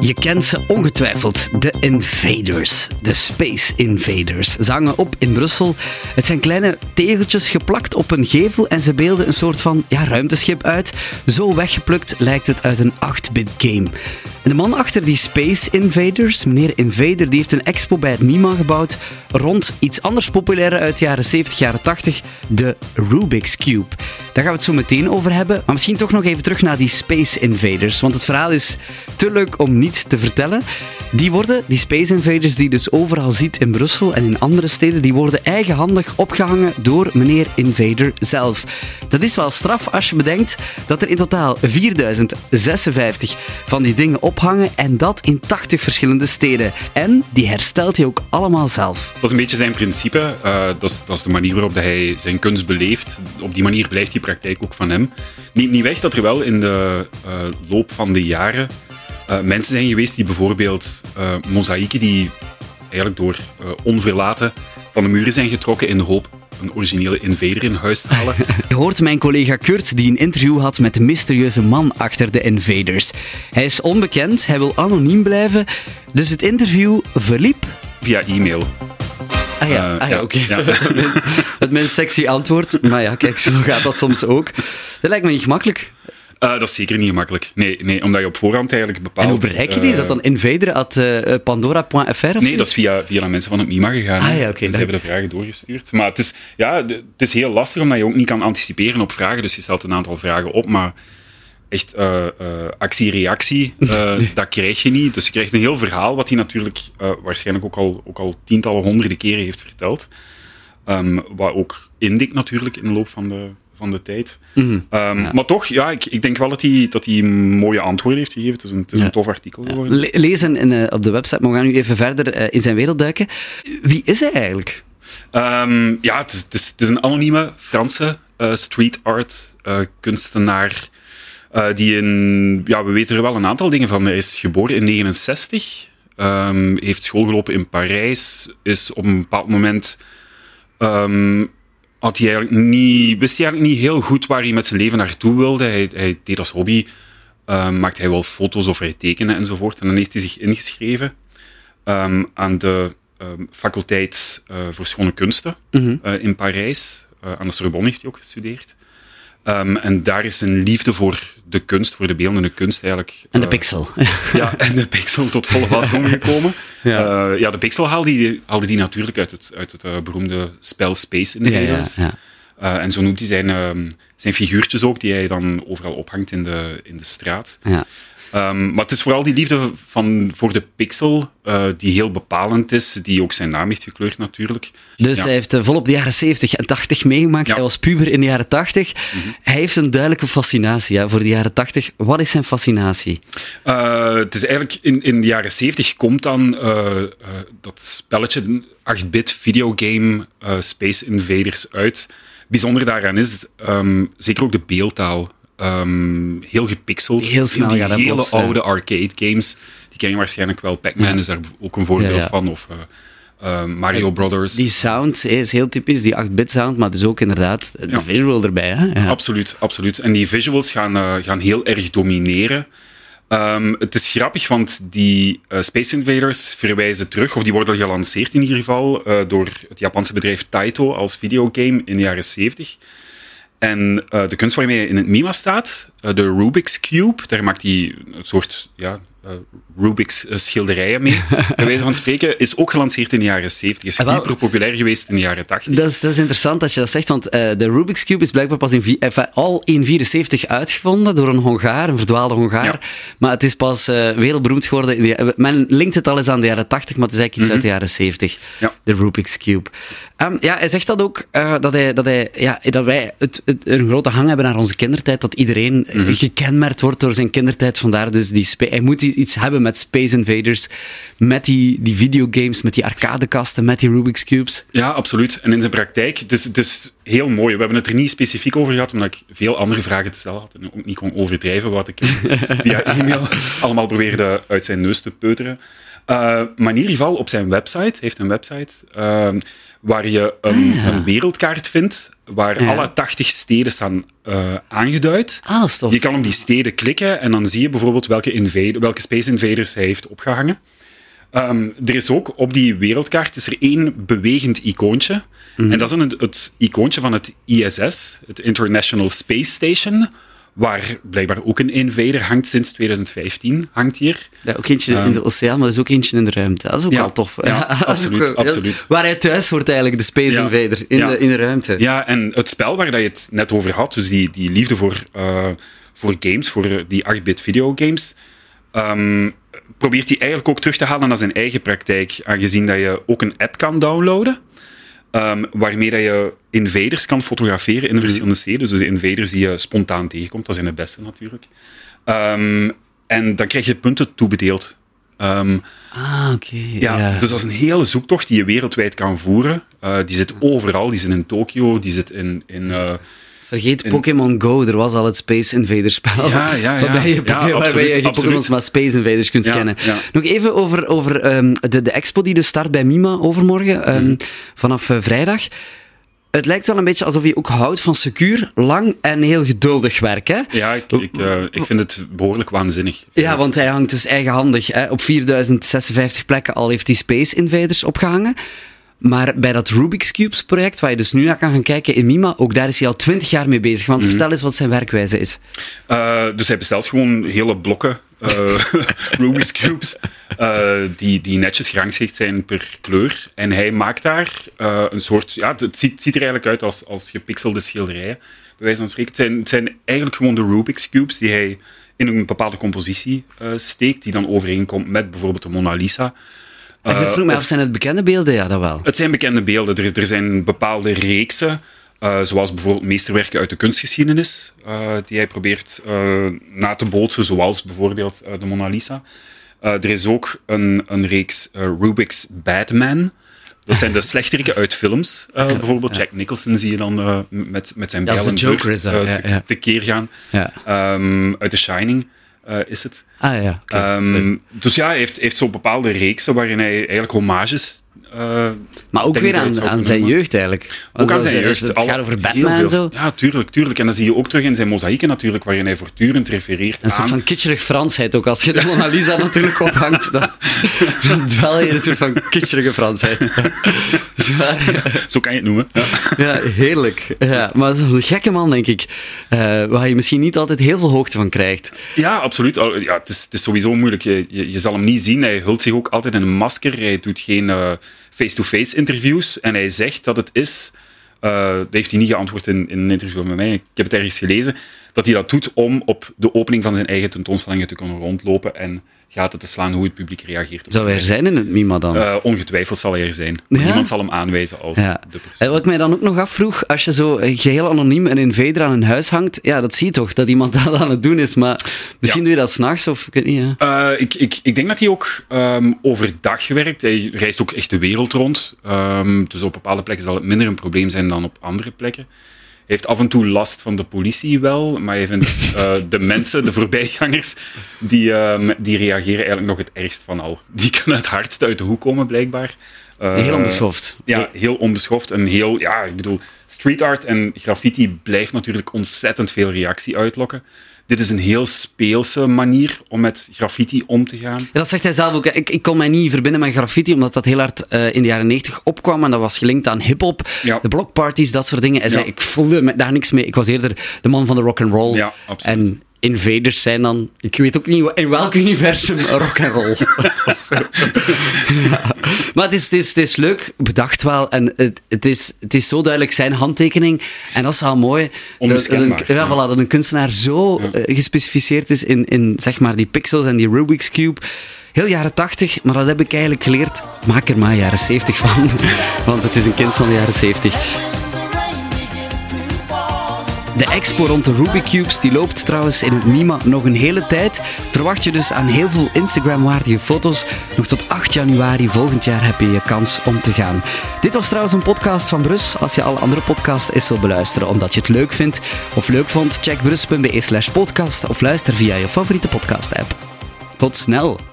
Je kent ze ongetwijfeld, de Invaders, de Space Invaders. Ze hangen op in Brussel. Het zijn kleine tegeltjes geplakt op een gevel en ze beelden een soort van ja, ruimteschip uit. Zo weggeplukt lijkt het uit een 8-bit game. En de man achter die Space Invaders, meneer Invader, die heeft een expo bij het MIMA gebouwd rond iets anders populair uit de jaren 70, jaren 80, de Rubik's Cube. Daar gaan we het zo meteen over hebben, maar misschien toch nog even terug naar die Space Invaders, want het verhaal is te leuk om niet te vertellen. Die worden, die Space Invaders die je dus overal ziet in Brussel en in andere steden, die worden eigenhandig opgehangen door meneer Invader zelf. Dat is wel straf als je bedenkt dat er in totaal 4056 van die dingen ophangen en dat in 80 verschillende steden. En die herstelt hij ook allemaal zelf. Dat is een beetje zijn principe. Uh, dat, is, dat, is, de manier waarop hij zijn kunst beleeft. Op die manier blijft die praktijk ook van hem. Niet, niet weg dat er wel in de uh, loop van de jaren uh, mensen zijn geweest die bijvoorbeeld mozaïeken die eigenlijk door onverlaten van de muren zijn getrokken in de hoop een originele invader in huis te halen. Je hoort mijn collega Kurt die een interview had met de mysterieuze man achter de Invaders. Hij is onbekend, hij wil anoniem blijven, dus het interview verliep... Via e-mail. Ah ja, uh, ah, ja, oké. Okay. Het minst sexy antwoord. Maar ja, kijk, zo gaat dat soms ook. Dat lijkt me niet gemakkelijk. Uh, dat is zeker niet gemakkelijk. Nee, nee, omdat je op voorhand eigenlijk bepaalt... En hoe bereik je die? Is dat dan invader.pandora.fr uh, Nee, dat is via, via de mensen van het MIMA gegaan. Ah, ja, okay, en ze hebben de vragen doorgestuurd. Maar het is, ja, het is heel lastig, omdat je ook niet kan anticiperen op vragen. Dus je stelt een aantal vragen op, maar echt uh, uh, actie-reactie, uh, dat krijg je niet. Dus je krijgt een heel verhaal, wat hij natuurlijk waarschijnlijk ook al, ook al tientallen, honderden keren heeft verteld. Um, wat ook indikt natuurlijk in de loop van de, van de tijd. Mm um, ja. Maar toch, ja, ik, ik denk wel dat hij, dat hij mooie antwoorden heeft gegeven. Het is een, het is ja. een tof artikel geworden. Le lezen in, op de website, maar we gaan nu even verder in zijn wereld duiken. Wie is hij eigenlijk? Um, ja, het is, het, is, het is, een anonieme Franse street art kunstenaar uh, die in, ja, we weten er wel een aantal dingen van. Hij is geboren in 69, um, ehm, heeft school gelopen in Parijs, is op een bepaald moment. Um, had hij eigenlijk niet, wist hij eigenlijk niet heel goed waar hij met zijn leven naartoe wilde. Hij, hij deed als hobby, um, maakte hij wel foto's of hij tekenen enzovoort. En dan heeft hij zich ingeschreven aan de faculteit uh, voor schone kunsten mm -hmm. uh, in Parijs. Aan de Sorbonne heeft hij ook gestudeerd. Um, en daar is een liefde voor de kunst, voor de beeldende kunst eigenlijk. En de uh, pixel. ja, en de pixel tot volle wasdom gekomen. ja. Uh, ja, de pixel haalde die, haalde die natuurlijk uit het, uit het uh, beroemde spel Space Invaders. Ja, ja, ja. en zo noemt hij zijn, uh, zijn figuurtjes ook, die hij dan overal ophangt in de, in de straat. Ja. Um, maar het is vooral die liefde van, voor de pixel uh, die heel bepalend is, die ook zijn naam heeft gekleurd natuurlijk. Dus ja. hij heeft uh, volop de jaren 70 en 80 meegemaakt. Ja. Hij was puber in de jaren 80. Mm -hmm. Hij heeft een duidelijke fascinatie ja, voor de jaren 80. Wat is zijn fascinatie? Uh, het is eigenlijk in, in de jaren 70 komt dan dat spelletje, 8-bit videogame Space Invaders uit. Bijzonder daaraan is um, zeker ook de beeldtaal. Um, heel gepixeld. Heel snel die hele plots, oude ja. arcade games. Die ken je waarschijnlijk wel. Pac-Man ja. is daar ook een voorbeeld van. Of uh, uh, Mario Brothers. Die sound is heel typisch, die 8-bit sound, maar dus ook inderdaad de visual erbij. Hè? Absoluut, absoluut. En die visuals gaan, uh, gaan heel erg domineren. Um, het is grappig, want die uh, Space Invaders verwijzen terug, of die worden gelanceerd in ieder geval, door het Japanse bedrijf Taito als videogame in de jaren 70. En uh, de kunst waarmee hij in het MIMA staat, de Rubik's Cube, daar maakt hij een soort ja, uh, Rubik's schilderijen mee, bij wijze van spreken, is ook gelanceerd in de jaren 70. Is ah, super populair geweest in de jaren 80. Dat is, dat is interessant dat je dat zegt, want de Rubik's Cube is blijkbaar pas in, al in 74 uitgevonden door een Hongaar, een verdwaalde Hongaar. Ja. Maar het is pas wereldberoemd geworden. In de, men linkt het al eens aan de jaren 80, maar het is eigenlijk iets mm -hmm. uit de jaren 70. Ja. De Rubik's Cube. Um, ja, hij zegt dat ook, dat, hij, dat, hij, ja, dat wij het, het, een grote hang hebben naar onze kindertijd, dat iedereen mm -hmm. gekenmerkt wordt door zijn kindertijd. Vandaar dus die hij moet iets hebben met Space Invaders, met die, die videogames, met die arcadekasten, met die Rubik's Cubes. Ja, absoluut. En in zijn praktijk, het is, het is heel mooi. We hebben het er niet specifiek over gehad, omdat ik veel andere vragen te stellen had en ook niet kon overdrijven wat ik via e-mail allemaal probeerde uit zijn neus te peuteren. Uh, maar in ieder geval, op zijn website, heeft een website, uh, waar je een, Ah, ja. een wereldkaart vindt waar Ja. alle 80 steden staan eh, aangeduid. Ah. Je kan op die steden klikken en dan zie je bijvoorbeeld welke, invader, welke Space Invaders hij heeft opgehangen. Ehm, er is ook op die wereldkaart is er één bewegend icoontje. Mhm. En dat is dan het, het icoontje van het ISS, het International Space Station, waar blijkbaar ook een invader hangt sinds 2015, hangt hier. Ja, ook eentje in de oceaan, maar er is ook eentje in de ruimte. Dat is ook Ja, wel tof. ja, absoluut, ook absoluut. Waar hij thuis hoort eigenlijk, de Space Ja, Invader, in, de, in de ruimte. Ja, en het spel waar dat je het net over had, dus die, die liefde voor, eh, voor games, voor die 8-bit videogames, ehm, probeert hij eigenlijk ook terug te halen naar zijn eigen praktijk, aangezien dat je ook een app kan downloaden, ehm, waarmee dat je invaders kan fotograferen in verschillende steden. Dus de invaders die je spontaan tegenkomt, dat zijn de beste natuurlijk. Ehm, en dan krijg je punten toebedeeld. Ehm, Ah, oké. ja, ja. dus dat is een hele zoektocht die je wereldwijd kan voeren. Eh, die zit overal. Die zit in Tokio, die zit in... in eh, Vergeet Pokémon Go, er was al het Space Invaders spel. Ja, ja, ja. Waarbij je, Ja, waarbij je. Pokémons, maar Space Invaders kunt Ja, kennen. ja. Nog even over, over ehm, de, de expo die dus start bij Mima overmorgen, ehm, Mhm. vanaf eh, vrijdag. Het lijkt wel een beetje alsof je ook houdt van secuur, lang en heel geduldig werk. Hè? ja, ik, ik, eh, ik vind het behoorlijk waanzinnig. Ja, want hij hangt dus eigenhandig. Hè. Op 4056 plekken al heeft hij Space Invaders opgehangen. Maar bij dat Rubik's Cubes project, waar je dus nu naar kan gaan kijken in Mima, ook daar is hij al 20 jaar mee bezig. Mhm. Want vertel eens wat zijn werkwijze is. Eh, dus hij bestelt gewoon hele blokken eh, Rubik's Cubes, eh, die, die netjes gerangschikt zijn per kleur. En hij maakt daar een soort... Ja, het ziet, ziet er eigenlijk uit als, als gepixelde schilderijen, bij wijze van spreken. Het zijn, het zijn eigenlijk gewoon de Rubik's Cubes die hij in een bepaalde compositie steekt, die dan overeenkomt met bijvoorbeeld de Mona Lisa. Ik Eh, vroeg of- af, zijn het bekende beelden? Ja, dat wel. Het zijn bekende beelden. Er, er zijn bepaalde reeksen, eh, zoals bijvoorbeeld meesterwerken uit de kunstgeschiedenis, eh, die hij probeert na te bootsen, zoals bijvoorbeeld de Mona Lisa. Er is ook een, een reeks Rubik's Batman. Dat zijn de slechteriken uit films. bijvoorbeeld Jack Nicholson zie je dan met, met zijn bijl de en Joker beurt, is dat, ja, te- ja. tekeer gaan. Ja. Ehm, uit The Shining eh, is het. Ah ja, oké. Ehm, dus ja, hij heeft, heeft zo bepaalde reeksen waarin hij eigenlijk homages... eh, maar ook weer aan, aan zijn jeugd eigenlijk. Ook aan Als- zijn jeugd. Het Al- gaat over Batman en zo. Ja, tuurlijk, tuurlijk. En dat zie je ook terug in zijn mozaïeken natuurlijk, waarin hij voortdurend refereert Een soort aan... van kitscherig Fransheid ook. Als je de Mona Lisa natuurlijk ophangt, dan, dan dwel je in een soort van kitscherige Fransheid. Zwaar. Zo kan je het noemen. Ja. Ja, heerlijk. Ja, maar dat is een gekke man, denk ik. eh, waar je misschien niet altijd heel veel hoogte van krijgt. Ja, absoluut. Ja, het, is, het is sowieso moeilijk. Je, je, je zal hem niet zien. Hij hult zich ook altijd in een masker. Hij doet geen eh, face-to-face interviews. En hij zegt dat het is... eh, dat heeft hij niet geantwoord in, in een interview met mij. Ik heb het ergens gelezen. Dat hij dat doet om op de opening van zijn eigen tentoonstellingen te kunnen rondlopen en gaten te slaan hoe het publiek reageert. Zou hij er zijn in het Mima dan? Eh, ongetwijfeld zal hij er zijn. Ja? Niemand zal hem aanwijzen als Ja. de persoon. En wat ik mij dan ook nog afvroeg, als je zo eh, geheel anoniem een invader aan een huis hangt, ja, dat zie je toch, dat iemand dat aan het doen is. Maar misschien Ja. doe je dat s'nachts of ik weet niet. Ja. Eh, ik, ik, ik denk dat hij ook ehm, overdag werkt. Hij reist ook echt de wereld rond. Ehm, dus op bepaalde plekken zal het minder een probleem zijn dan op andere plekken. Heeft af en toe last van de politie wel, maar hij vindt eh, de mensen, de voorbijgangers, die, ehm, die reageren eigenlijk nog het ergst van al. Die kunnen het hardst uit de hoek komen, blijkbaar. Eh, Heel onbeschoft. Ja, heel onbeschoft en heel, ja, ik bedoel, street art en graffiti blijft natuurlijk ontzettend veel reactie uitlokken. Dit is een heel speelse manier om met graffiti om te gaan. Ja, dat zegt hij zelf ook. Ik, ik kon mij niet verbinden met graffiti, omdat dat heel hard eh, in de jaren 90 opkwam. En dat was gelinkt aan hip-hop, Ja. de blockparties, dat soort dingen. Hij zei, ik voelde daar niks mee. Ik was eerder de man van de rock and roll. Ja, absoluut. En invaders zijn dan, ik weet ook niet in welk universum rock and roll. Ja. Maar het is, het, is, het is leuk, bedacht wel. En het, het, is, het is zo duidelijk zijn handtekening. En dat is wel mooi. Dat, dat een, ja, ja. voilà, dat een kunstenaar zo eh, gespecificeerd is in, in zeg maar, die pixels en die Rubik's Cube. Heel jaren 80, maar dat heb ik eigenlijk geleerd. Maak er maar jaren 70 van. Want het is een kind van de jaren 70. De expo rond de Rubik Cubes die loopt trouwens in het MIMA nog een hele tijd. Verwacht je dus aan heel veel Instagram-waardige foto's. Nog tot 8 januari volgend jaar heb je je kans om te gaan. Dit was trouwens een podcast van Brus. Als je alle andere podcasts eens wil beluisteren omdat je het leuk vindt of leuk vond, check brus.be slash podcast of luister via je favoriete podcast-app. Tot snel!